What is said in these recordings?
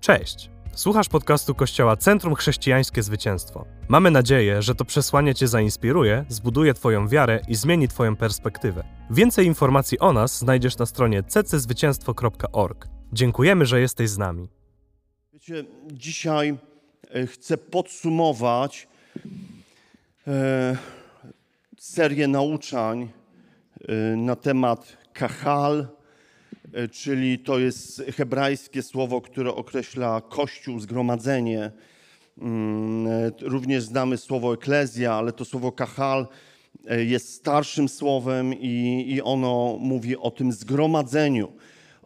Cześć! Słuchasz podcastu Kościoła Centrum Chrześcijańskie Zwycięstwo. Mamy nadzieję, że to przesłanie Cię zainspiruje, zbuduje Twoją wiarę i zmieni Twoją perspektywę. Więcej informacji o nas znajdziesz na stronie cczwycięstwo.org. Dziękujemy, że jesteś z nami. Wiecie, dzisiaj e, chcę podsumować e, serię nauczań e, na temat kahal, czyli to jest hebrajskie słowo, które określa kościół, zgromadzenie. Mm, e, Również znamy słowo eklezja, ale to słowo kahal e, jest starszym słowem i, i ono mówi o tym zgromadzeniu,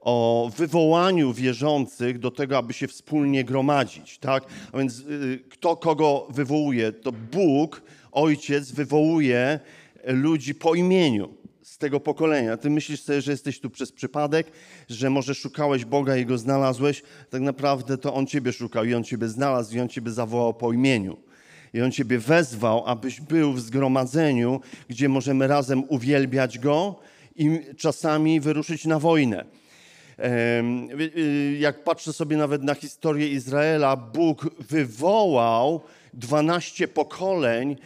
o wywołaniu wierzących do tego, aby się wspólnie gromadzić. Tak? A więc y, kto kogo wywołuje? To Bóg, Ojciec, wywołuje ludzi po imieniu z tego pokolenia. Ty myślisz sobie, że jesteś tu przez przypadek, że może szukałeś Boga i go znalazłeś. Tak naprawdę to On ciebie szukał i On ciebie znalazł i On ciebie zawołał po imieniu. I On ciebie wezwał, abyś był w zgromadzeniu, gdzie możemy razem uwielbiać Go i czasami wyruszyć na wojnę. Wie- y, Jak patrzę sobie nawet na historię Izraela, Bóg wywołał 12 pokoleń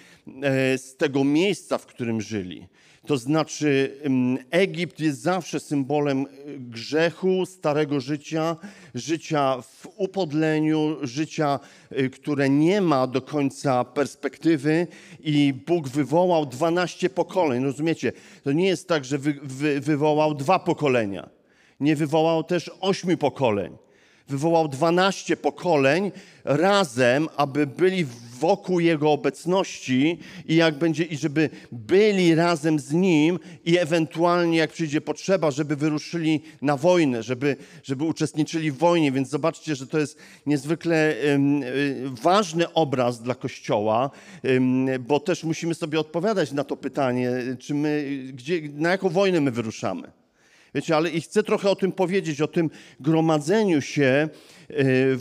e, z tego miejsca, w którym żyli. To znaczy, em, Egipt jest zawsze symbolem e, grzechu, starego życia, życia w upodleniu, życia, e, które nie ma do końca perspektywy, i Bóg wywołał 12 pokoleń. Rozumiecie? To nie jest tak, że wy, wy, wywołał dwa pokolenia nie wywołał też ośmiu pokoleń. Wywołał dwanaście pokoleń razem, aby byli wokół Jego obecności i jak będzie, i żeby byli razem z Nim i ewentualnie jak przyjdzie potrzeba, żeby wyruszyli na wojnę, żeby, żeby uczestniczyli w wojnie. Więc zobaczcie, że to jest niezwykle y, ważny obraz dla Kościoła, em, bo też musimy sobie odpowiadać na to pytanie, czy my, gdzie, na jaką wojnę my wyruszamy. Wiecie, ale i chcę trochę o tym powiedzieć, o tym gromadzeniu się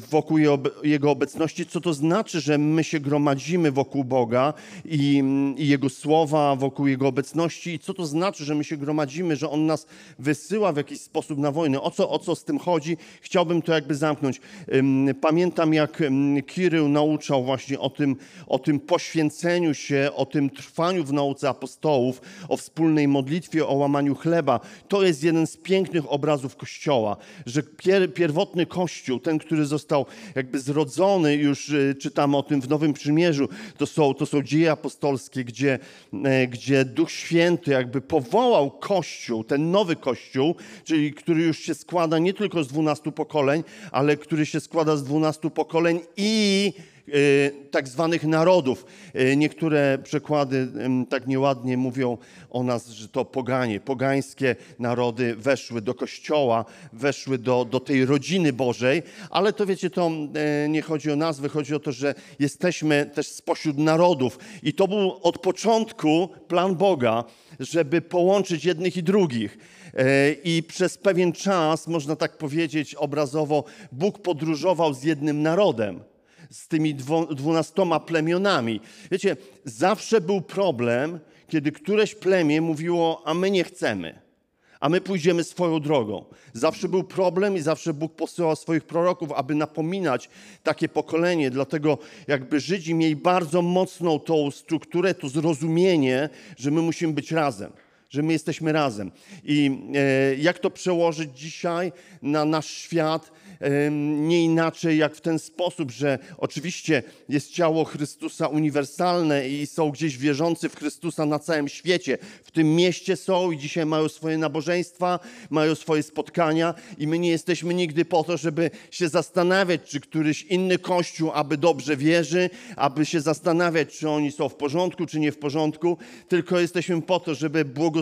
wokół Jego obe- Jego obecności, co to znaczy, że my się gromadzimy wokół Boga i, i Jego słowa, wokół Jego obecności, i co to znaczy, że my się gromadzimy, że On nas wysyła w jakiś sposób na wojnę. O co, o co z tym chodzi? Chciałbym to jakby zamknąć. Pamiętam, jak Kirył nauczał właśnie o tym, o tym poświęceniu się, o tym trwaniu w nauce apostołów, o wspólnej modlitwie, o łamaniu chleba. To jest jeden z pięknych obrazów Kościoła, że pier, pierwotny Kościół, ten, który został jakby zrodzony, już y, czytamy o tym w Nowym Przymierzu, to są, to są dzieje apostolskie, gdzie, e, gdzie Duch Święty jakby powołał Kościół, ten nowy Kościół, czyli który już się składa nie tylko z dwunastu pokoleń, ale który się składa z dwunastu pokoleń i tak zwanych narodów. Y, Niektóre przekłady tak nieładnie mówią o nas, że to poganie, pogańskie narody weszły do kościoła, weszły do, do tej rodziny Bożej, ale to wiecie, to e, nie chodzi o nazwę, chodzi o to, że jesteśmy też spośród narodów i to był od początku plan Boga, żeby połączyć jednych i drugich. I przez pewien czas, można tak powiedzieć obrazowo, Bóg podróżował z jednym narodem z tymi dwunastoma plemionami. Wiecie, zawsze był problem, kiedy któreś plemię mówiło, a my nie chcemy, a my pójdziemy swoją drogą. Zawsze był problem i zawsze Bóg posyłał swoich proroków, aby napominać takie pokolenie. Dlatego jakby Żydzi mieli bardzo mocną tą strukturę, to zrozumienie, że my musimy być razem że my jesteśmy razem. I e, jak to przełożyć dzisiaj na nasz świat? Em, Nie inaczej jak w ten sposób, że oczywiście jest ciało Chrystusa uniwersalne i są gdzieś wierzący w Chrystusa na całym świecie. W tym mieście są i dzisiaj mają swoje nabożeństwa, mają swoje spotkania i my nie jesteśmy nigdy po to, żeby się zastanawiać, czy któryś inny kościół, aby dobrze wierzy, aby się zastanawiać, czy oni są w porządku, czy nie w porządku, tylko jesteśmy po to, żeby błogosławić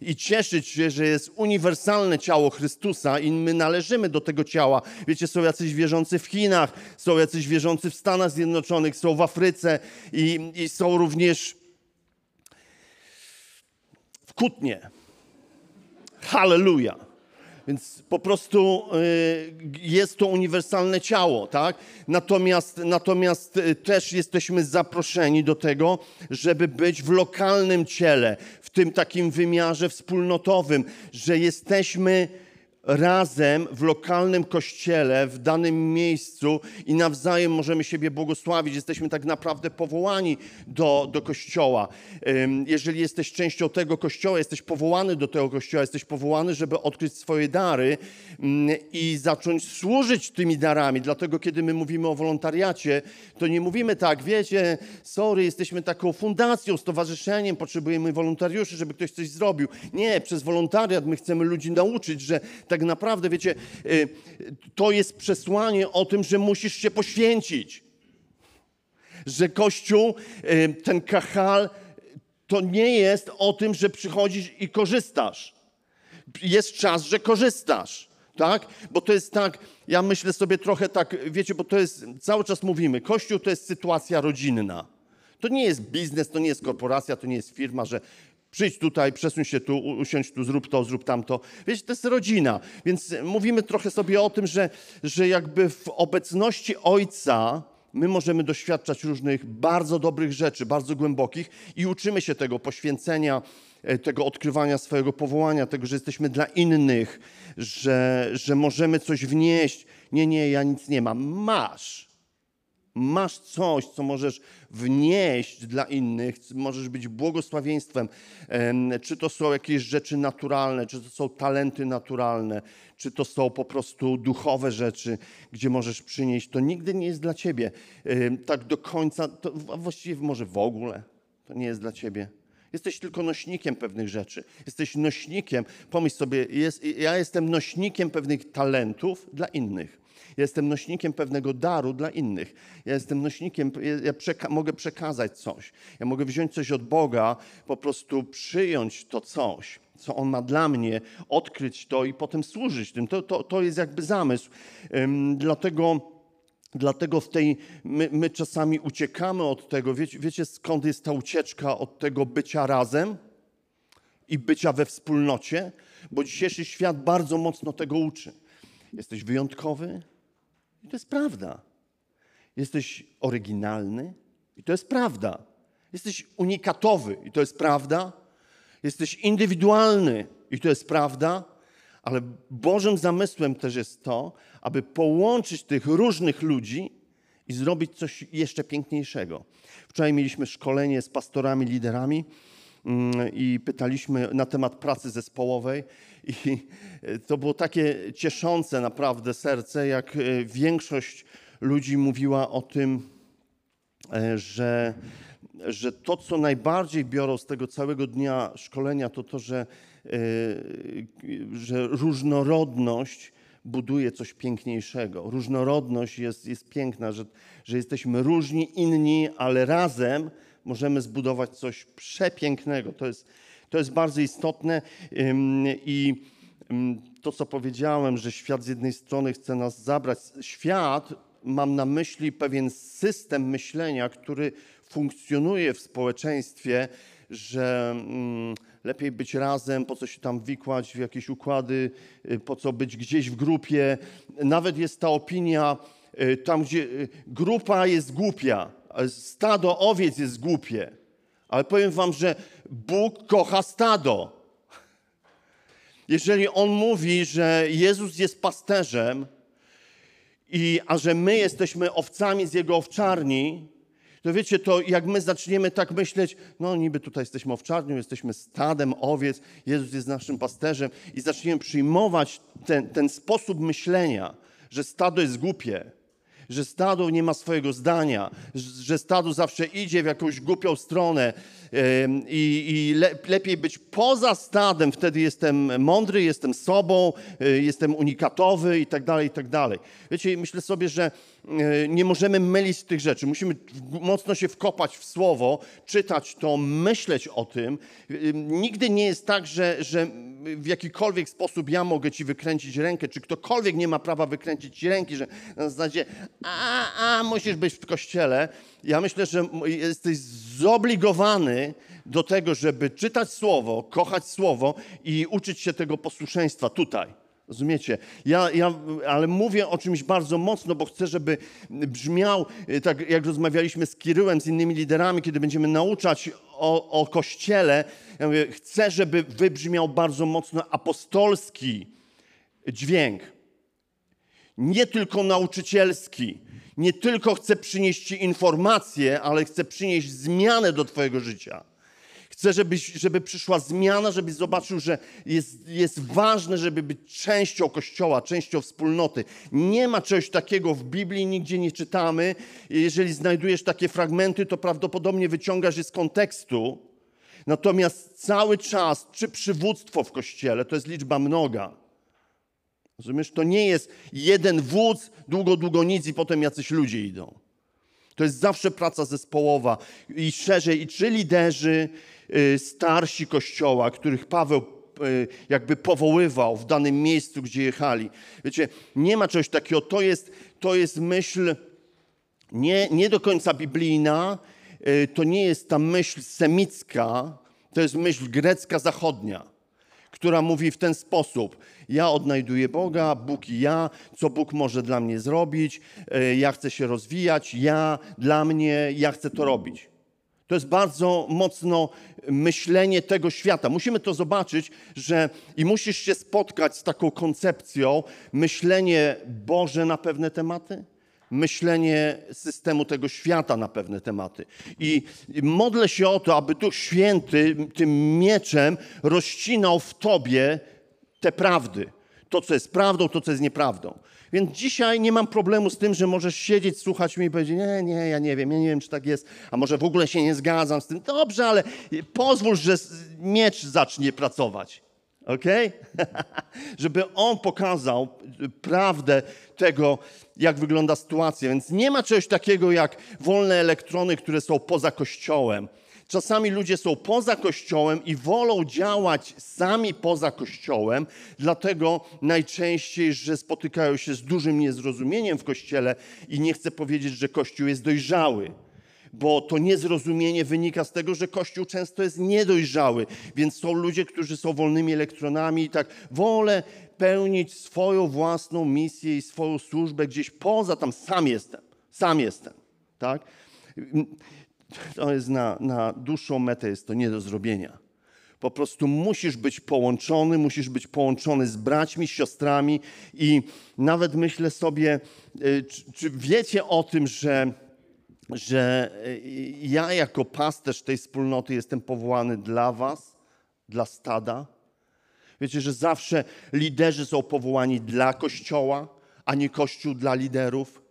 i cieszyć się, że jest uniwersalne ciało Chrystusa i my należymy do tego ciała. Wiecie, są jacyś wierzący w Chinach, są jacyś wierzący w Stanach Zjednoczonych, są w Afryce i, i są również w Kutnie. Halleluja. Więc po prostu y, jest to uniwersalne ciało, tak? Natomiast, natomiast y, też jesteśmy zaproszeni do tego, żeby być w lokalnym ciele, w tym takim wymiarze wspólnotowym, że jesteśmy razem w lokalnym kościele, w danym miejscu i nawzajem możemy siebie błogosławić. Jesteśmy tak naprawdę powołani do, do kościoła. Jeżeli jesteś częścią tego kościoła, jesteś powołany do tego kościoła, jesteś powołany, żeby odkryć swoje dary i zacząć służyć tymi darami. Dlatego, kiedy my mówimy o wolontariacie, to nie mówimy tak, wiecie, sorry, jesteśmy taką fundacją, stowarzyszeniem, potrzebujemy wolontariuszy, żeby ktoś coś zrobił. Nie, przez wolontariat my chcemy ludzi nauczyć, że tak naprawdę, wiecie, y, to jest przesłanie o tym, że musisz się poświęcić. Że Kościół, y, ten kachal, to nie jest o tym, że przychodzisz i korzystasz. Jest czas, że korzystasz. Tak? Bo to jest tak, ja myślę sobie trochę tak, wiecie, bo to jest, cały czas mówimy, Kościół to jest sytuacja rodzinna. To nie jest biznes, to nie jest korporacja, to nie jest firma, że Przyjdź tutaj, przesuń się tu, usiądź tu, zrób to, zrób tamto. Wiecie, to jest rodzina. Więc mówimy trochę sobie o tym, że, że jakby w obecności Ojca my możemy doświadczać różnych bardzo dobrych rzeczy, bardzo głębokich i uczymy się tego poświęcenia, e, tego odkrywania swojego powołania, tego, że jesteśmy dla innych, że, że możemy coś wnieść. Nie, nie, ja nic nie mam. Masz masz coś, co możesz wnieść dla innych, możesz być błogosławieństwem, czy to są jakieś rzeczy naturalne, czy to są talenty naturalne, czy to są po prostu duchowe rzeczy, gdzie możesz przynieść, to nigdy nie jest dla ciebie. Tak do końca, to właściwie może w ogóle to nie jest dla ciebie. Jesteś tylko nośnikiem pewnych rzeczy. Jesteś nośnikiem, pomyśl sobie, jest, ja jestem nośnikiem pewnych talentów dla innych. Ja jestem nośnikiem pewnego daru dla innych. Ja jestem nośnikiem, ja przeka mogę przekazać coś. Ja mogę wziąć coś od Boga, po prostu przyjąć to coś, co On ma dla mnie, odkryć to i potem służyć tym. To, to, to jest jakby zamysł. Um, dlatego. Dlatego w tej, my, my, czasami uciekamy od tego. Wiecie, wiecie, skąd jest ta ucieczka od tego bycia razem i bycia we wspólnocie? Bo dzisiejszy świat bardzo mocno tego uczy. Jesteś wyjątkowy, i to jest prawda. Jesteś oryginalny i to jest prawda. Jesteś unikatowy i to jest prawda. Jesteś indywidualny i to jest prawda. Ale Bożym zamysłem też jest to, aby połączyć tych różnych ludzi i zrobić coś jeszcze piękniejszego. Wczoraj mieliśmy szkolenie z pastorami, liderami i pytaliśmy na temat pracy zespołowej i to było takie cieszące naprawdę serce, jak e, większość ludzi mówiła o tym, e, że, że to, co najbardziej biorą z tego całego dnia szkolenia, to to, że, e, że różnorodność buduje coś piękniejszego. Różnorodność jest, jest piękna, że, że jesteśmy różni, inni, ale razem możemy zbudować coś przepięknego. To jest, to jest bardzo istotne i to, co powiedziałem, że świat z jednej strony chce nas zabrać. Świat, mam na myśli pewien system myślenia, który funkcjonuje w społeczeństwie, że lepiej być razem, po co się tam wikłać w jakieś układy, y, po co być gdzieś w grupie. Nawet jest ta opinia, y, tam gdzie y, grupa jest głupia, stado owiec jest głupie. Ale powiem wam, że Bóg kocha stado. Jeżeli On mówi, że Jezus jest pasterzem, i, a że my jesteśmy owcami z Jego owczarni, to wiecie, to jak my zaczniemy tak myśleć, no niby tutaj jesteśmy owczarnią, jesteśmy stadem owiec, Jezus jest naszym pasterzem i zaczniemy przyjmować ten, ten sposób myślenia, że stado jest głupie, że stado nie ma swojego zdania, że stado zawsze idzie w jakąś głupią stronę i, i le, lepiej być poza stadem, wtedy jestem mądry, jestem sobą, e, jestem unikatowy i tak dalej, i tak dalej. Wiecie, myślę sobie, że e, nie możemy mylić tych rzeczy. Musimy mocno się wkopać w słowo, czytać to, myśleć o tym. Nigdy nie jest tak, że, że w jakikolwiek sposób ja mogę ci wykręcić rękę, czy ktokolwiek nie ma prawa wykręcić ci ręki, że na zasadzie a, a, musisz być w kościele. Ja myślę, że jesteś zobligowany do tego, żeby czytać słowo, kochać słowo i uczyć się tego posłuszeństwa tutaj. Rozumiecie? Ja, ja, ale mówię o czymś bardzo mocno, bo chcę, żeby brzmiał, tak jak rozmawialiśmy z Kiryłem, z innymi liderami, kiedy będziemy nauczać o, o Kościele, ja mówię, chcę, żeby wybrzmiał bardzo mocno apostolski dźwięk. Nie tylko nauczycielski, nie tylko chce przynieść Ci informacje, ale chce przynieść zmianę do Twojego życia. Chcę, żeby, żeby przyszła zmiana, żebyś zobaczył, że jest, jest ważne, żeby być częścią Kościoła, częścią wspólnoty. Nie ma czegoś takiego w Biblii, nigdzie nie czytamy. Jeżeli znajdujesz takie fragmenty, to prawdopodobnie wyciągasz je z kontekstu. Natomiast cały czas, czy przywództwo w Kościele, to jest liczba mnoga. Rozumiesz? To nie jest jeden wódz, długo, długo nic i potem jacyś ludzie idą. To jest zawsze praca zespołowa i szerzej, i czy liderzy, starsi kościoła, których Paweł y, jakby powoływał w danym miejscu, gdzie jechali. Wiecie, nie ma czegoś takiego. To jest, to jest myśl nie, nie do końca biblijna, y, to nie jest ta myśl semicka, to jest myśl grecka zachodnia, która mówi w ten sposób: Ja odnajduję Boga, Bóg i ja, co Bóg może dla mnie zrobić, ja chcę się rozwijać, ja, dla mnie, ja chcę to robić. To jest bardzo mocno myślenie tego świata. Musimy to zobaczyć, że i musisz się spotkać z taką koncepcją myślenie Boże na pewne tematy, myślenie systemu tego świata na pewne tematy. I modlę się o to, aby Duch Święty tym mieczem rozcinał w tobie te prawdy. To, co jest prawdą, to, co jest nieprawdą. Więc dzisiaj nie mam problemu z tym, że możesz siedzieć, słuchać mnie i powiedzieć, nie, nie, ja nie wiem, ja nie wiem, czy tak jest, a może w ogóle się nie zgadzam z tym. Dobrze, ale pozwól, że miecz zacznie pracować. Ok? Żeby on pokazał prawdę tego, jak wygląda sytuacja. Więc nie ma czegoś takiego jak wolne elektrony, które są poza kościołem. Czasami ludzie są poza Kościołem i wolą działać sami poza Kościołem, dlatego najczęściej, że spotykają się z dużym niezrozumieniem w Kościele i nie chcę powiedzieć, że Kościół jest dojrzały bo to niezrozumienie wynika z tego, że Kościół często jest niedojrzały, więc są ludzie, którzy są wolnymi elektronami i tak wolę pełnić swoją własną misję i swoją służbę gdzieś poza, tam sam jestem, sam jestem, tak? To jest na, na dłuższą metę, jest to nie do zrobienia. Po prostu musisz być połączony, musisz być połączony z braćmi, siostrami i nawet myślę sobie, y, czy, czy wiecie o tym, że, że y, ja jako pasterz tej wspólnoty jestem powołany dla was, dla stada? Wiecie, że zawsze liderzy są powołani dla Kościoła, a nie Kościół dla liderów?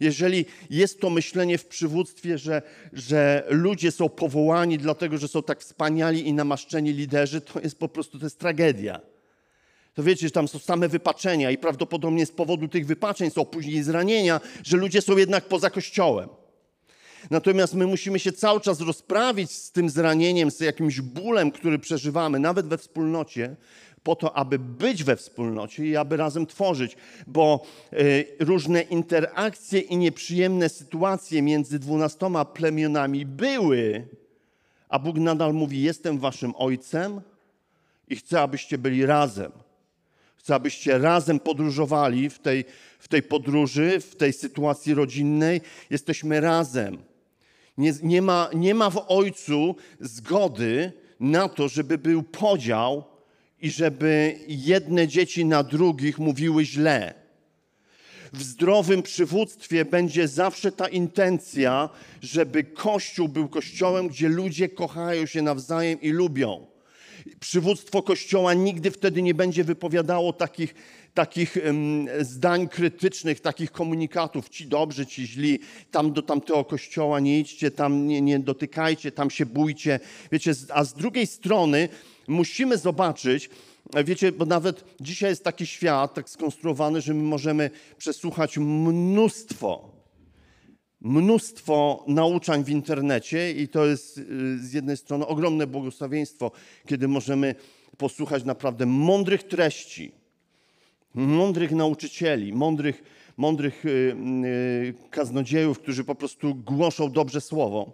Jeżeli jest to myślenie w przywództwie, że, że ludzie są powołani dlatego, że są tak wspaniali i namaszczeni liderzy, to jest po prostu to jest tragedia. To wiecie, że tam są same wypaczenia i prawdopodobnie z powodu tych wypaczeń są później zranienia, że ludzie są jednak poza kościołem. Natomiast my musimy się cały czas rozprawić z tym zranieniem, z jakimś bólem, który przeżywamy, nawet we wspólnocie, po to, aby być we wspólnocie i aby razem tworzyć, bo y, różne interakcje i nieprzyjemne sytuacje między dwunastoma plemionami były, a Bóg nadal mówi: Jestem waszym ojcem i chcę, abyście byli razem. Chcę, abyście razem podróżowali w tej, w tej podróży, w tej sytuacji rodzinnej. Jesteśmy razem. Nie, nie, ma, nie ma w ojcu zgody na to, żeby był podział i żeby jedne dzieci na drugich mówiły źle. W zdrowym przywództwie będzie zawsze ta intencja, żeby Kościół był kościołem, gdzie ludzie kochają się nawzajem i lubią. Przywództwo Kościoła nigdy wtedy nie będzie wypowiadało takich, takich um, zdań krytycznych, takich komunikatów, ci dobrzy, ci źli, tam do tamtego kościoła nie idźcie, tam nie, nie dotykajcie, tam się bójcie. Wiecie, a z drugiej strony musimy zobaczyć, wiecie, bo nawet dzisiaj jest taki świat tak skonstruowany, że my możemy przesłuchać mnóstwo, mnóstwo nauczań w internecie i to jest y, z jednej strony ogromne błogosławieństwo, kiedy możemy posłuchać naprawdę mądrych treści, mądrych nauczycieli, mądrych, mądrych y, y, kaznodziejów, którzy po prostu głoszą dobrze słowo,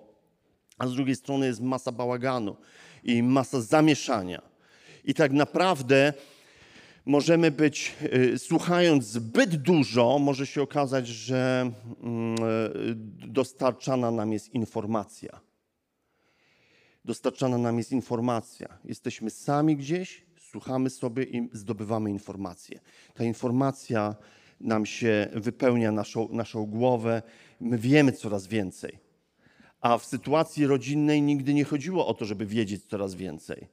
a z drugiej strony jest masa bałaganu i masa zamieszania. I tak naprawdę możemy być, y, słuchając zbyt dużo, może się okazać, że mm, y, dostarczana nam jest informacja. Dostarczana nam jest informacja. Jesteśmy sami gdzieś, słuchamy sobie i zdobywamy informacje. Ta informacja nam się wypełnia naszą, naszą głowę, my wiemy coraz więcej. A w sytuacji rodzinnej nigdy nie chodziło o to, żeby wiedzieć coraz więcej,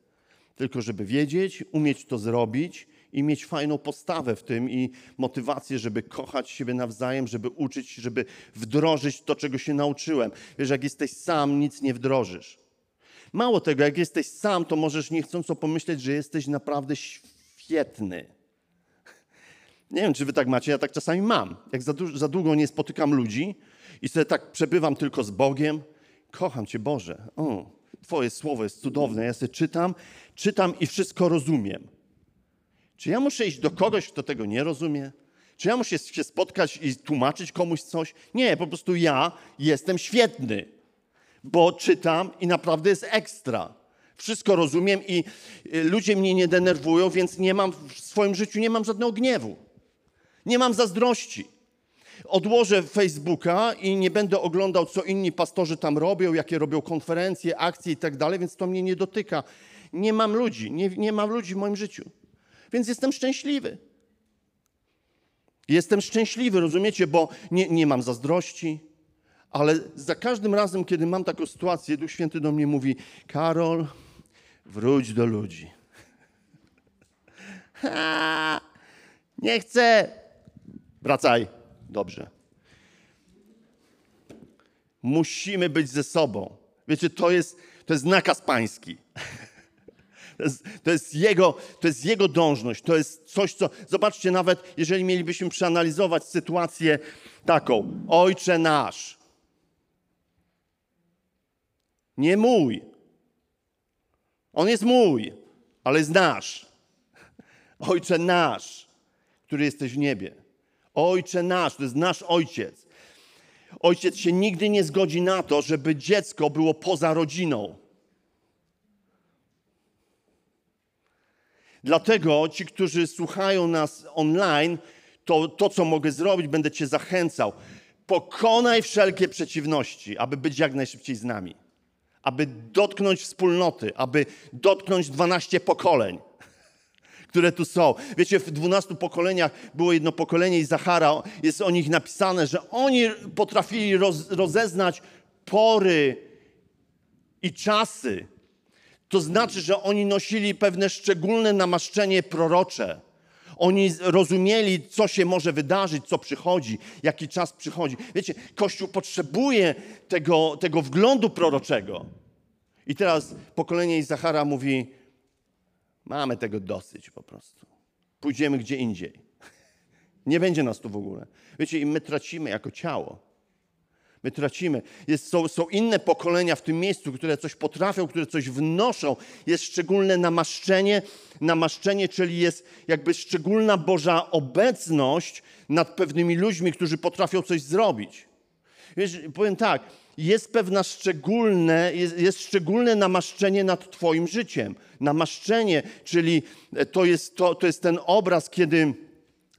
tylko żeby wiedzieć, umieć to zrobić i mieć fajną postawę w tym i motywację, żeby kochać siebie nawzajem, żeby uczyć, żeby wdrożyć to, czego się nauczyłem. Wiesz, jak jesteś sam, nic nie wdrożysz. Mało tego, jak jesteś sam, to możesz niechcąco pomyśleć, że jesteś naprawdę świetny. Nie wiem, czy wy tak macie, ja tak czasami mam. Jak za, za długo nie spotykam ludzi i sobie tak przebywam tylko z Bogiem, kocham Cię Boże. O, twoje słowo jest cudowne. Ja sobie czytam, czytam i wszystko rozumiem. Czy ja muszę iść do kogoś, kto tego nie rozumie? Czy ja muszę się spotkać i tłumaczyć komuś coś? Nie, po prostu ja jestem świetny, bo czytam i naprawdę jest ekstra. Wszystko rozumiem i y, ludzie mnie nie denerwują, więc nie mam w swoim życiu nie mam żadnego gniewu. Nie mam zazdrości. Odłożę Facebooka i nie będę oglądał, co inni pastorzy tam robią, jakie robią konferencje, akcje i tak dalej, więc to mnie nie dotyka. Nie mam ludzi, nie, nie mam ludzi w moim życiu. Więc jestem szczęśliwy. Jestem szczęśliwy, rozumiecie, bo nie, nie mam zazdrości, ale za każdym razem, kiedy mam taką sytuację, Duch Święty do mnie mówi: Karol, wróć do ludzi. Ha, nie chcę. Wracaj. Dobrze. Musimy być ze sobą. Wiecie, to jest, to jest nakaz pański. To jest, to jest, jego, to jest jego dążność, to jest coś, co. Zobaczcie, nawet jeżeli mielibyśmy przeanalizować sytuację taką: Ojcze nasz. Nie mój. On jest mój, ale jest nasz. Ojcze nasz, który jesteś w niebie. Ojcze nasz, to jest nasz ojciec. Ojciec się nigdy nie zgodzi na to, żeby dziecko było poza rodziną. Dlatego ci, którzy słuchają nas online, to, to co mogę zrobić, będę Cię zachęcał. Pokonaj wszelkie przeciwności, aby być jak najszybciej z nami, aby dotknąć wspólnoty, aby dotknąć 12 pokoleń które tu są. Wiecie, w dwunastu pokoleniach było jedno pokolenie i Zachara, jest o nich napisane, że oni potrafili roz, rozeznać pory i czasy. To znaczy, że oni nosili pewne szczególne namaszczenie prorocze. Oni rozumieli, co się może wydarzyć, co przychodzi, jaki czas przychodzi. Wiecie, Kościół potrzebuje tego, tego wglądu proroczego. I teraz pokolenie Izachara mówi: Mamy tego dosyć po prostu. Pójdziemy gdzie indziej. Nie będzie nas tu w ogóle. Wiecie, i my tracimy jako ciało. My tracimy. Jest, są, są inne pokolenia w tym miejscu, które coś potrafią, które coś wnoszą. Jest szczególne namaszczenie, namaszczenie, czyli jest jakby szczególna Boża obecność nad pewnymi ludźmi, którzy potrafią coś zrobić. Wiesz, powiem tak, jest pewne szczególne, jest, jest szczególne namaszczenie nad Twoim życiem. Namaszczenie, czyli to jest, to, to jest ten obraz, kiedy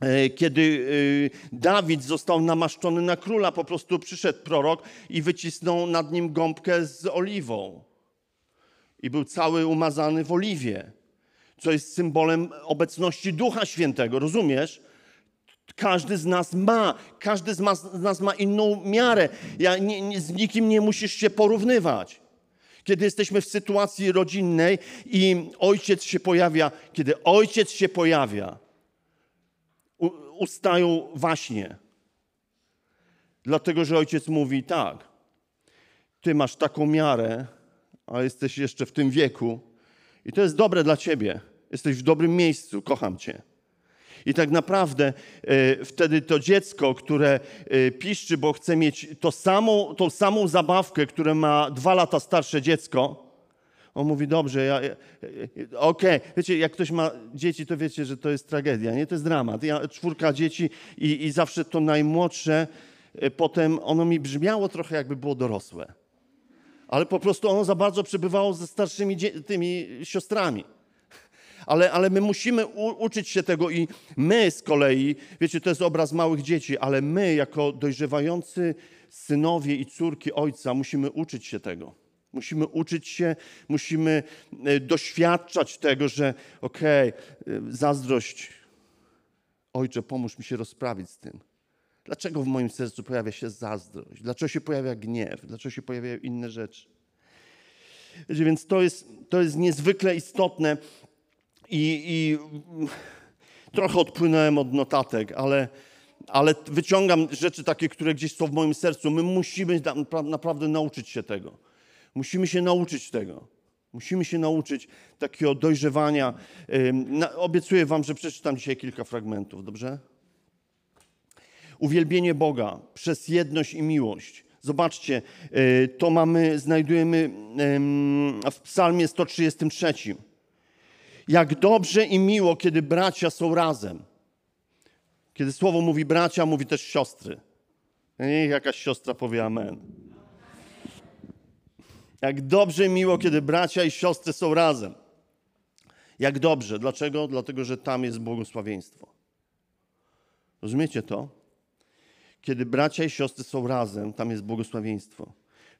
e, kiedy e, Dawid został namaszczony na króla, po prostu przyszedł prorok i wycisnął nad nim gąbkę z oliwą. I był cały umazany w oliwie, co jest symbolem obecności Ducha Świętego, rozumiesz? Każdy z nas ma, każdy z nas ma inną miarę. Ja, nie, nie, z nikim nie musisz się porównywać. Kiedy jesteśmy w sytuacji rodzinnej i ojciec się pojawia, kiedy ojciec się pojawia, u, ustają właśnie. Dlatego, że ojciec mówi tak, ty masz taką miarę, a jesteś jeszcze w tym wieku i to jest dobre dla ciebie. Jesteś w dobrym miejscu, kocham cię. I tak naprawdę e, wtedy to dziecko, które e, piszczy, bo chce mieć to samą, tą samą zabawkę, które ma dwa lata starsze dziecko, on mówi, dobrze, ja, ja okej. Okay. Wiecie, jak ktoś ma dzieci, to wiecie, że to jest tragedia, nie? To jest dramat. Ja czwórka dzieci i, i zawsze to najmłodsze, e, potem ono mi brzmiało trochę jakby było dorosłe. Ale po prostu ono za bardzo przebywało ze starszymi tymi siostrami ale, ale my musimy u, uczyć się tego i my z kolei, wiecie, to jest obraz małych dzieci, ale my jako dojrzewający synowie i córki Ojca musimy uczyć się tego. Musimy uczyć się, musimy e, doświadczać tego, że okej, okay, zazdrość, ojcze, pomóż mi się rozprawić z tym. Dlaczego w moim sercu pojawia się zazdrość? Dlaczego się pojawia gniew? Dlaczego się pojawiają inne rzeczy? Więc to jest, to jest niezwykle istotne i, i trochę odpłynąłem od notatek, ale, ale wyciągam rzeczy takie, które gdzieś są w moim sercu. My musimy naprawdę nauczyć się tego. Musimy się nauczyć tego. Musimy się nauczyć takiego dojrzewania. Obiecuję Wam, że przeczytam dzisiaj kilka fragmentów, dobrze? Uwielbienie Boga przez jedność i miłość. Zobaczcie, e, to mamy, znajdujemy w Psalmie 133. Jak dobrze i miło, kiedy bracia są razem. Kiedy słowo mówi bracia, mówi też siostry. Niech jakaś siostra powie amen. Jak dobrze i miło, kiedy bracia i siostry są razem. Jak dobrze. Dlaczego? Dlatego, że tam jest błogosławieństwo. Rozumiecie to? Kiedy bracia i siostry są razem, tam jest błogosławieństwo.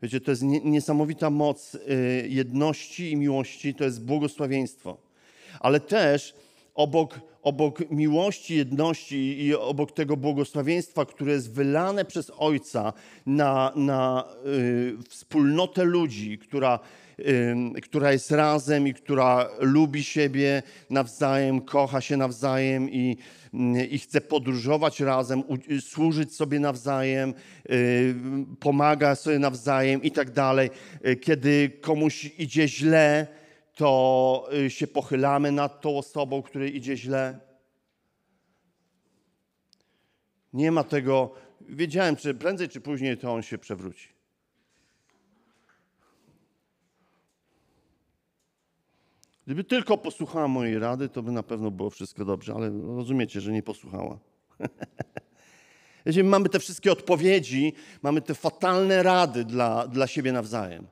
Wiecie, to jest niesamowita moc y, jedności i miłości, to jest błogosławieństwo. Ale też obok, obok miłości, jedności i obok tego błogosławieństwa, które jest wylane przez Ojca na, na y, wspólnotę ludzi, która, y, która jest razem i która lubi siebie nawzajem, kocha się nawzajem i, y, i chce podróżować razem, służyć sobie nawzajem, y, pomaga sobie nawzajem i tak dalej. Y, kiedy komuś idzie źle, to y, się pochylamy nad tą osobą, której idzie źle. Nie ma tego. Wiedziałem, że prędzej czy później to on się przewróci. Gdyby tylko posłuchała mojej rady, to by na pewno było wszystko dobrze, ale rozumiecie, że nie posłuchała. Jeżeli mamy te wszystkie odpowiedzi, mamy te fatalne rady dla, dla siebie nawzajem.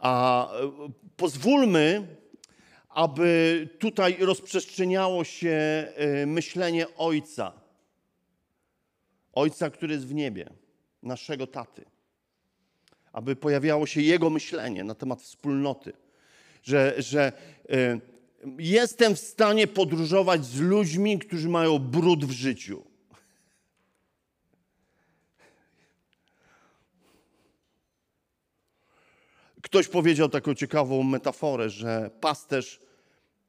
A e, pozwólmy, aby tutaj rozprzestrzeniało się e, myślenie Ojca. Ojca, który jest w niebie, naszego taty. Aby pojawiało się Jego myślenie na temat wspólnoty. Że, że e, jestem w stanie podróżować z ludźmi, którzy mają brud w życiu. Ktoś powiedział taką ciekawą metaforę, że pasterz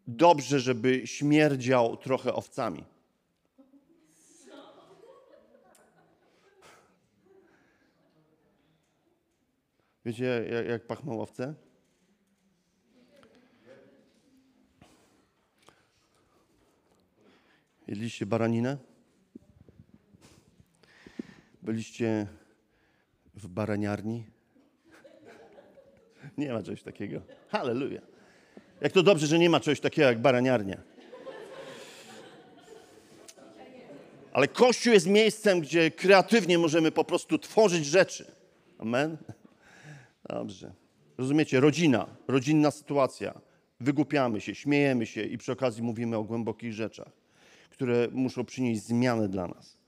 dobrze, żeby śmierdział trochę owcami. Wiecie, jak, jak pachną owce? Jedliście baraninę? Byliście w baraniarni? Nie ma czegoś takiego. Halleluja. Jak to dobrze, że nie ma czegoś takiego jak baraniarnia. Ale Kościół jest miejscem, gdzie kreatywnie możemy po prostu tworzyć rzeczy. Amen? Dobrze. Rozumiecie? Rodzina, rodzinna sytuacja. Wygłupiamy się, śmiejemy się i przy okazji mówimy o głębokich rzeczach, które muszą przynieść zmianę dla nas.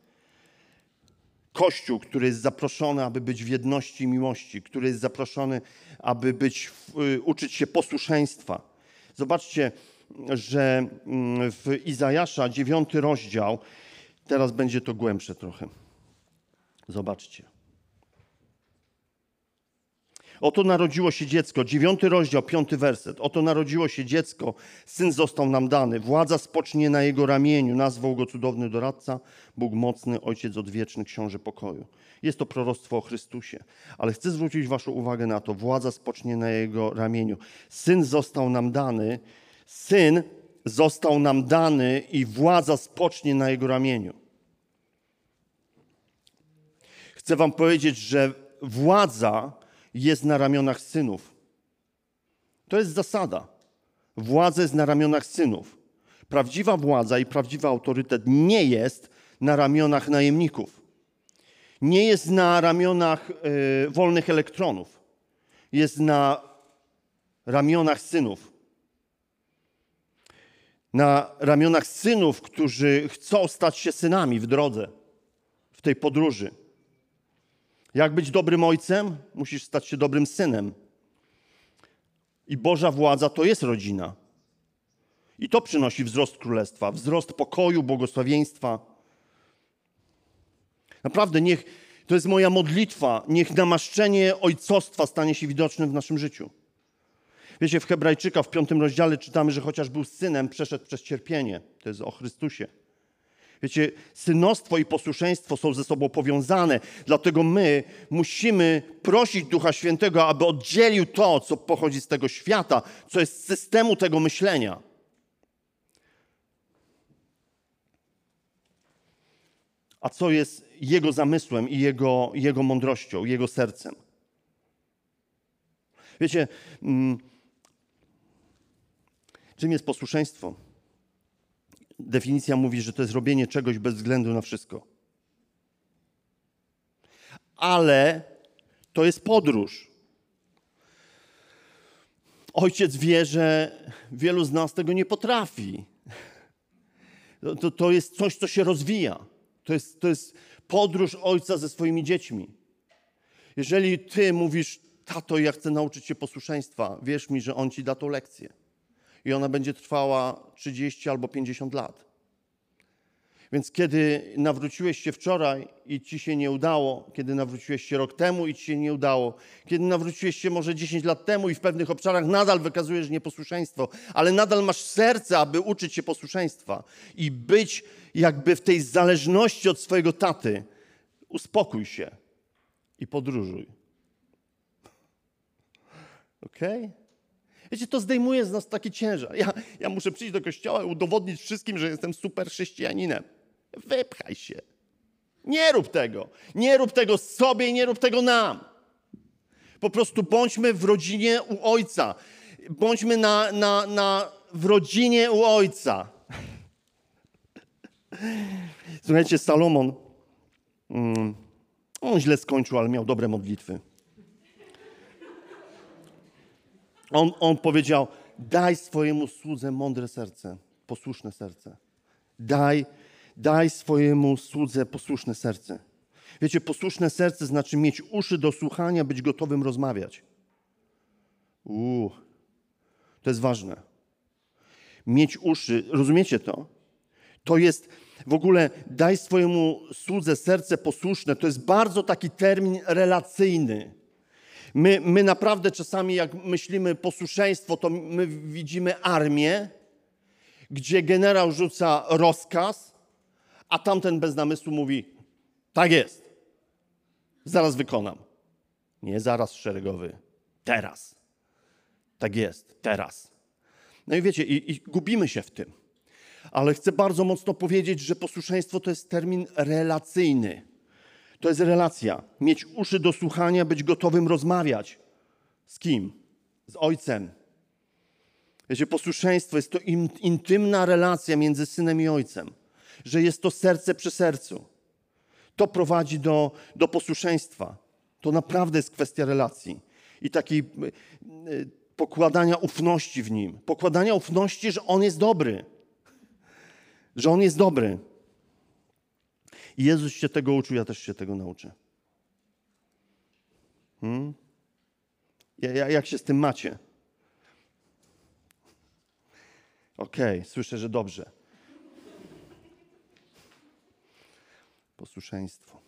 Kościół, który jest zaproszony, aby być w jedności i miłości, który jest zaproszony, aby być, y, uczyć się posłuszeństwa. Zobaczcie, że mm, w Izajasza, dziewiąty rozdział, teraz będzie to głębsze trochę. Zobaczcie. Oto narodziło się dziecko, dziewiąty rozdział, piąty werset. Oto narodziło się dziecko, syn został nam dany, władza spocznie na jego ramieniu, nazwał go cudowny doradca, Bóg mocny, ojciec odwieczny, książę pokoju. Jest to proroctwo o Chrystusie, ale chcę zwrócić Waszą uwagę na to, władza spocznie na jego ramieniu. Syn został nam dany, syn został nam dany i władza spocznie na jego ramieniu. Chcę Wam powiedzieć, że władza jest na ramionach synów. To jest zasada. Władza jest na ramionach synów. Prawdziwa władza i prawdziwy autorytet nie jest na ramionach najemników. Nie jest na ramionach y, wolnych elektronów. Jest na ramionach synów. Na ramionach synów, którzy chcą stać się synami w drodze, w tej podróży. Jak być dobrym ojcem? Musisz stać się dobrym synem. I Boża władza to jest rodzina. I to przynosi wzrost królestwa, wzrost pokoju, błogosławieństwa. Naprawdę, niech to jest moja modlitwa, niech namaszczenie ojcostwa stanie się widocznym w naszym życiu. Wiecie, w Hebrajczyka w piątym rozdziale czytamy, że chociaż był synem, przeszedł przez cierpienie. To jest o Chrystusie. Wiecie, synostwo i posłuszeństwo są ze sobą powiązane, dlatego my musimy prosić Ducha Świętego, aby oddzielił to, co pochodzi z tego świata, co jest z systemu tego myślenia. A co jest Jego zamysłem i Jego, jego mądrością, Jego sercem. Wiecie, mm, czym jest posłuszeństwo? Definicja mówi, że to jest robienie czegoś bez względu na wszystko. Ale to jest podróż. Ojciec wie, że wielu z nas tego nie potrafi. To, to jest coś, co się rozwija. To jest, to jest podróż ojca ze swoimi dziećmi. Jeżeli ty mówisz, tato, ja chcę nauczyć się posłuszeństwa, wierz mi, że on ci da tą lekcję i ona będzie trwała 30 albo 50 lat. Więc kiedy nawróciłeś się wczoraj i ci się nie udało, kiedy nawróciłeś się rok temu i ci się nie udało, kiedy nawróciłeś się może 10 lat temu i w pewnych obszarach nadal wykazujesz nieposłuszeństwo, ale nadal masz serce, aby uczyć się posłuszeństwa i być jakby w tej zależności od swojego taty, uspokój się i podróżuj. Okej? Okay? Wiecie, to zdejmuje z nas taki ciężar. Ja, ja muszę przyjść do kościoła i udowodnić wszystkim, że jestem super chrześcijaninem. Wypchaj się. Nie rób tego. Nie rób tego sobie i nie rób tego nam. Po prostu bądźmy w rodzinie u Ojca. Bądźmy na, na, na, w rodzinie u Ojca. Słuchajcie, Salomon, mm, on źle skończył, ale miał dobre modlitwy. On, on powiedział: Daj swojemu słudze mądre serce, posłuszne serce. Daj, daj swojemu słudze posłuszne serce. Wiecie, posłuszne serce znaczy mieć uszy do słuchania, być gotowym rozmawiać. Uuu, to jest ważne. Mieć uszy, rozumiecie to? To jest w ogóle daj swojemu słudze serce posłuszne. To jest bardzo taki termin relacyjny. My, my naprawdę czasami, jak myślimy posłuszeństwo, to my widzimy armię, gdzie generał rzuca rozkaz, a tamten bez namysłu mówi: Tak jest, zaraz wykonam. Nie zaraz szeregowy, teraz. Tak jest, teraz. No i wiecie, i, i gubimy się w tym. Ale chcę bardzo mocno powiedzieć, że posłuszeństwo to jest termin relacyjny. To jest relacja. Mieć uszy do słuchania, być gotowym rozmawiać. Z kim? Z ojcem. Wiecie, posłuszeństwo jest to intymna relacja między synem i ojcem, że jest to serce przy sercu. To prowadzi do, do posłuszeństwa. To naprawdę jest kwestia relacji i takiej pokładania ufności w nim. Pokładania ufności, że on jest dobry. Że on jest dobry. Jezus się tego uczył, ja też się tego nauczę. Hmm? Jak się z tym macie? Okej, okay, słyszę, że dobrze. Posłuszeństwo.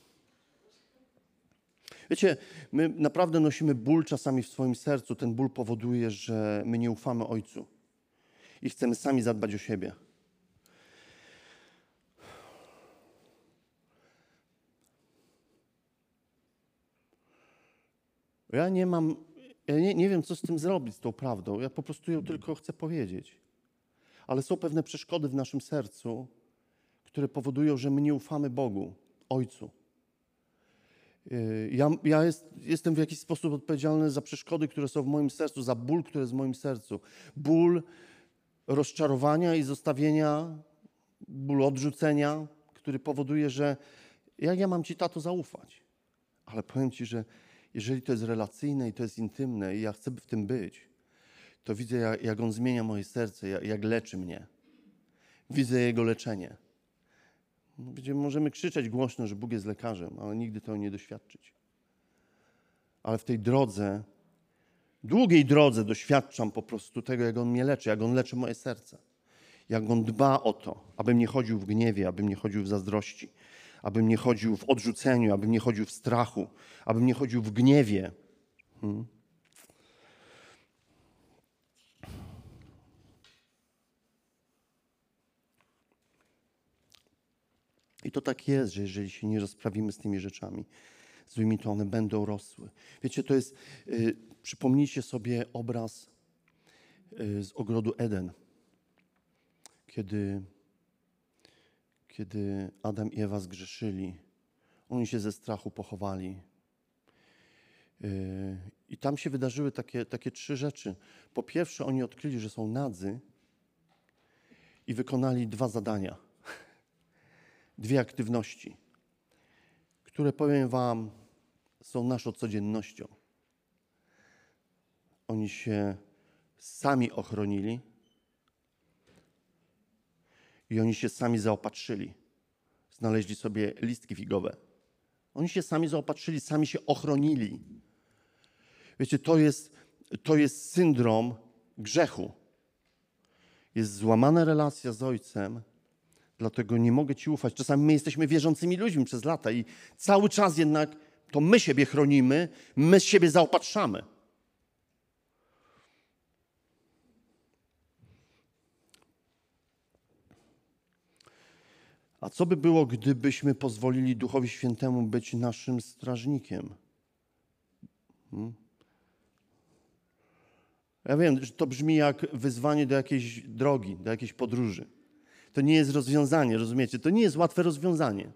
Wiecie, my naprawdę nosimy ból czasami w swoim sercu. Ten ból powoduje, że my nie ufamy Ojcu i chcemy sami zadbać o siebie. Ja nie mam, ja nie, nie wiem, co z tym zrobić, z tą prawdą. Ja po prostu ją tylko chcę powiedzieć. Ale są pewne przeszkody w naszym sercu, które powodują, że my nie ufamy Bogu, Ojcu. Ja, ja jest, jestem w jakiś sposób odpowiedzialny za przeszkody, które są w moim sercu, za ból, który jest w moim sercu. Ból rozczarowania i zostawienia, ból odrzucenia, który powoduje, że jak ja mam Ci, tato, zaufać? Ale powiem Ci, że jeżeli to jest relacyjne i to jest intymne i ja chcę w tym być, to widzę, jak, jak On zmienia moje serce, jak, jak leczy mnie. Widzę Jego leczenie. Gdzie możemy krzyczeć głośno, że Bóg jest lekarzem, ale nigdy tego nie doświadczyć. Ale w tej drodze długiej drodze doświadczam po prostu tego, jak On mnie leczy, jak On leczy moje serce. Jak On dba o to, abym nie chodził w gniewie, abym nie chodził w zazdrości, abym nie chodził w odrzuceniu, abym nie chodził w strachu, abym nie chodził w gniewie. Hmm. I to tak jest, że jeżeli się nie rozprawimy z tymi rzeczami złymi, to one będą rosły. Wiecie, to jest, y, przypomnijcie sobie obraz y, z ogrodu Eden, kiedy, kiedy Adam i Ewa zgrzeszyli. Oni się ze strachu pochowali. Y, I tam się wydarzyły takie, takie trzy rzeczy. Po pierwsze, oni odkryli, że są nadzy i wykonali dwa zadania dwie aktywności, które powiem Wam są naszą codziennością. Oni się sami ochronili i oni się sami zaopatrzyli. Znaleźli sobie listki figowe. Oni się sami zaopatrzyli, sami się ochronili. Wiecie, to jest, to jest syndrom grzechu. Jest złamana relacja z Ojcem, Dlatego nie mogę Ci ufać. Czasami my jesteśmy wierzącymi ludźmi przez lata i cały czas jednak to my siebie chronimy, my siebie zaopatrzamy. A co by było, gdybyśmy pozwolili Duchowi Świętemu być naszym strażnikiem? Hmm? Ja wiem, że to brzmi jak wyzwanie do jakiejś drogi, do jakiejś podróży. To nie jest rozwiązanie, rozumiecie? To nie jest łatwe rozwiązanie.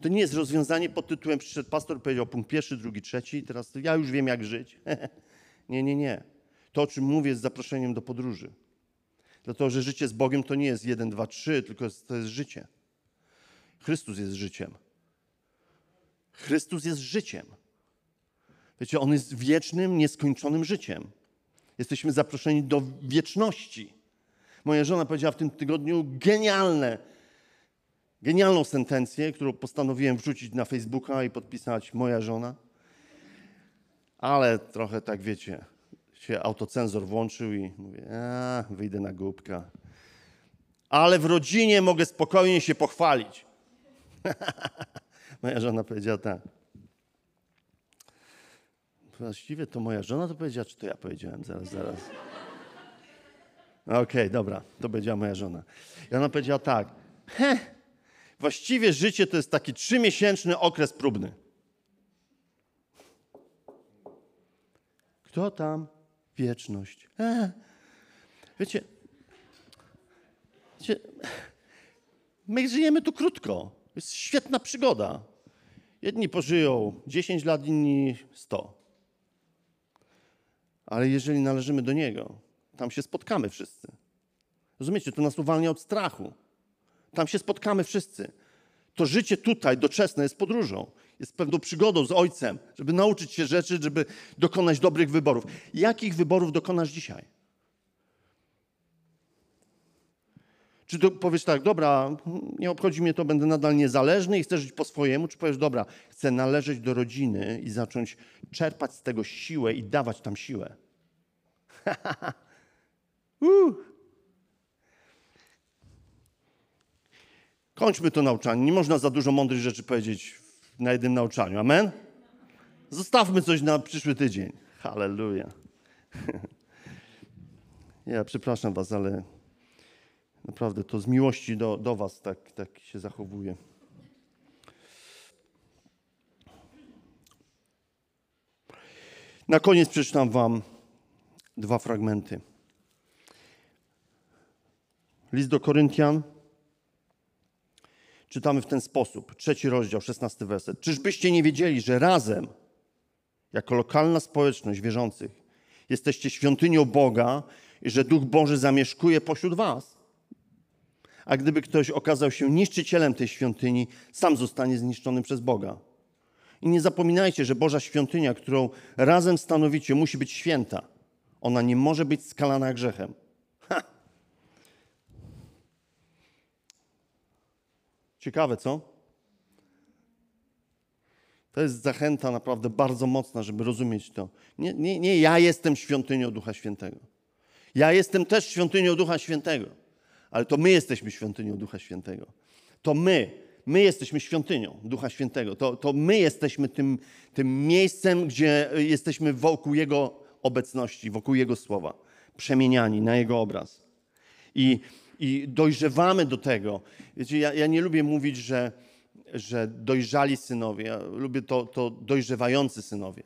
To nie jest rozwiązanie pod tytułem przyszedł pastor, powiedział punkt pierwszy, drugi, trzeci, teraz ja już wiem jak żyć. nie, nie, nie. To, o czym mówię, jest zaproszeniem do podróży. Dlatego, że życie z Bogiem to nie jest jeden, dwa, trzy, tylko to jest życie. Chrystus jest życiem. Chrystus jest życiem. Wiecie, On jest wiecznym, nieskończonym życiem. Jesteśmy zaproszeni do wieczności. Moja żona powiedziała w tym tygodniu genialne, genialną sentencję, którą postanowiłem wrzucić na Facebooka i podpisać moja żona. Ale trochę tak wiecie, się autocenzor włączył i mówię, wyjdę na głupka. Ale w rodzinie mogę spokojnie się pochwalić. moja żona powiedziała tak. Właściwie to moja żona to powiedziała, czy to ja powiedziałem? Zaraz, zaraz. Okej, okay, dobra, to powiedziała moja żona. I ona powiedziała tak, he, właściwie życie to jest taki trzymiesięczny okres próbny. Kto tam? Wieczność. E. Wiecie, wiecie, my żyjemy tu krótko. To jest świetna przygoda. Jedni pożyją 10 lat, inni 100. Ale jeżeli należymy do Niego, tam się spotkamy wszyscy. Rozumiecie, to nas uwalnia od strachu. Tam się spotkamy wszyscy. To życie tutaj, doczesne, jest podróżą. Jest pewną przygodą z Ojcem, żeby nauczyć się rzeczy, żeby dokonać dobrych wyborów. Jakich wyborów dokonasz dzisiaj? Czy to powiesz tak, dobra, nie obchodzi mnie to, będę nadal niezależny i chcę żyć po swojemu, czy powiesz, dobra, chcę należeć do rodziny i zacząć czerpać z tego siłę i dawać tam siłę. Uh. Kończmy to nauczanie. Nie można za dużo mądrych rzeczy powiedzieć na jednym nauczaniu. Amen? Zostawmy coś na przyszły tydzień. Halleluja. Ja przepraszam was, ale naprawdę to z miłości do, do was tak, tak się zachowuje. Na koniec przeczytam wam dwa fragmenty. List do Koryntian czytamy w ten sposób. Trzeci rozdział, szesnasty werset. Czyżbyście nie wiedzieli, że razem, jako lokalna społeczność wierzących, jesteście świątynią Boga i że Duch Boży zamieszkuje pośród was? A gdyby ktoś okazał się niszczycielem tej świątyni, sam zostanie zniszczony przez Boga. I nie zapominajcie, że Boża świątynia, którą razem stanowicie, musi być święta. Ona nie może być skalana grzechem. Ciekawe, co? To jest zachęta naprawdę bardzo mocna, żeby rozumieć to. Nie, nie, nie ja jestem świątynią Ducha Świętego. Ja jestem też świątynią Ducha Świętego, ale to my jesteśmy świątynią Ducha Świętego. To my, my jesteśmy świątynią Ducha Świętego. To, to my jesteśmy tym, tym miejscem, gdzie jesteśmy wokół Jego obecności, wokół Jego słowa, przemieniani na Jego obraz. I, i dojrzewamy do tego. Wiecie, ja, ja nie lubię mówić, że że dojrzali synowie, ja lubię to, to dojrzewający synowie.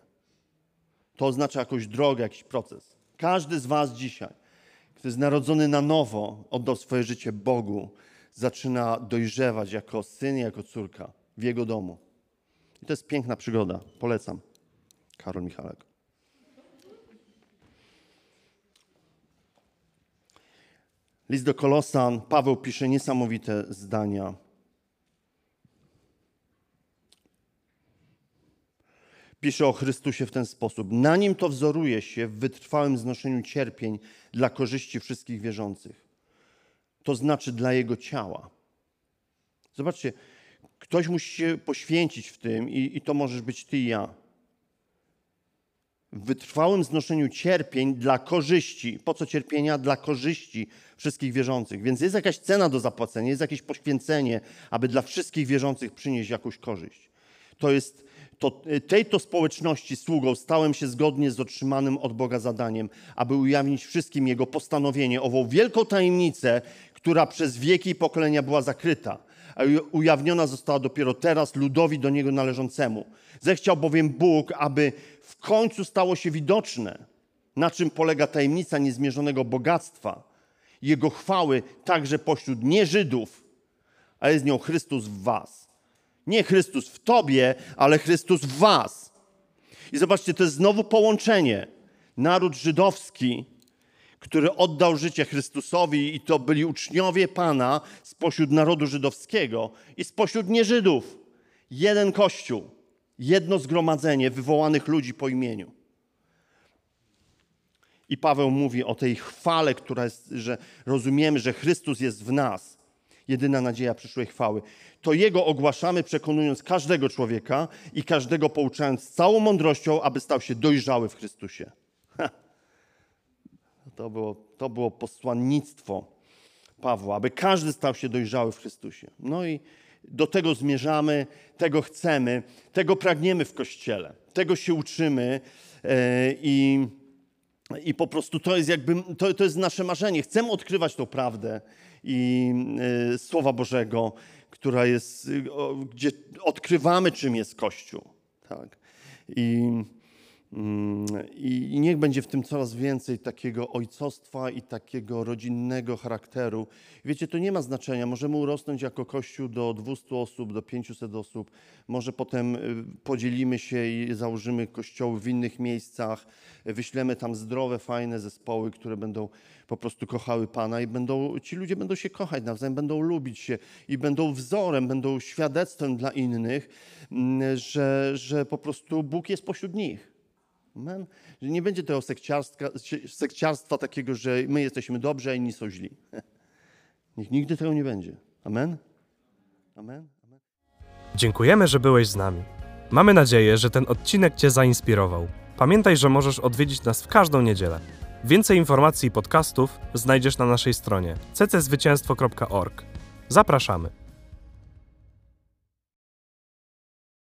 To oznacza jakąś drogę, jakiś proces. Każdy z Was dzisiaj, kto jest narodzony na nowo, oddał swoje życie Bogu, zaczyna dojrzewać jako syn, jako córka w Jego domu. I to jest piękna przygoda. Polecam. Karol Michalek. List do Kolosan, Paweł pisze niesamowite zdania. Pisze o Chrystusie w ten sposób. Na nim to wzoruje się w wytrwałym znoszeniu cierpień dla korzyści wszystkich wierzących. To znaczy dla jego ciała. Zobaczcie, ktoś musi się poświęcić w tym i, i to możesz być ty i ja. W wytrwałym znoszeniu cierpień dla korzyści. Po co cierpienia? Dla korzyści wszystkich wierzących. Więc jest jakaś cena do zapłacenia, jest jakieś poświęcenie, aby dla wszystkich wierzących przynieść jakąś korzyść. To jest to, y, tej to społeczności sługą stałem się zgodnie z otrzymanym od Boga zadaniem, aby ujawnić wszystkim Jego postanowienie, ową wielką tajemnicę, która przez wieki i pokolenia była zakryta, a ujawniona została dopiero teraz ludowi do Niego należącemu. Zechciał bowiem Bóg, aby w końcu stało się widoczne, na czym polega tajemnica niezmierzonego bogactwa, Jego chwały także pośród nie-Żydów, a jest nią Chrystus w was nie Chrystus w tobie, ale Chrystus w was. I zobaczcie, to jest znowu połączenie. Naród żydowski, który oddał życie Chrystusowi, i to byli uczniowie Pana spośród narodu żydowskiego i spośród nieżydów. Jeden kościół, jedno zgromadzenie wywołanych ludzi po imieniu. I Paweł mówi o tej chwale, która jest, że rozumiemy, że Chrystus jest w nas jedyna nadzieja przyszłej chwały. To Jego ogłaszamy, przekonując każdego człowieka i każdego pouczając całą mądrością, aby stał się dojrzały w Chrystusie. Ha. To było, to było posłannictwo Pawła, aby każdy stał się dojrzały w Chrystusie. No i do tego zmierzamy, tego chcemy, tego pragniemy w Kościele, tego się uczymy yy, i i po prostu to jest jakby, to, to jest nasze marzenie. Chcemy odkrywać tą prawdę i y, Słowa Bożego, która jest, y, gdzie odkrywamy, czym jest Kościół. Tak? I I niech będzie w tym coraz więcej takiego ojcostwa i takiego rodzinnego charakteru. Wiecie, to nie ma znaczenia. Możemy urosnąć jako Kościół do 200 osób, do 500 osób. Może potem y, podzielimy się i założymy kościoły w innych miejscach. Wyślemy tam zdrowe, fajne zespoły, które będą po prostu kochały Pana i będą, ci ludzie będą się kochać nawzajem, będą lubić się i będą wzorem, będą świadectwem dla innych, mm, że, że po prostu Bóg jest pośród nich. Amen. Że nie będzie tego sekciarstwa takiego, że my jesteśmy dobrzy, a inni są źli. Niech nigdy tego nie będzie. Amen. Amen. Amen. Dziękujemy, że byłeś z nami. Mamy nadzieję, że ten odcinek Cię zainspirował. Pamiętaj, że możesz odwiedzić nas w każdą niedzielę. Więcej informacji i podcastów znajdziesz na naszej stronie cczwycięstwo.org. Zapraszamy.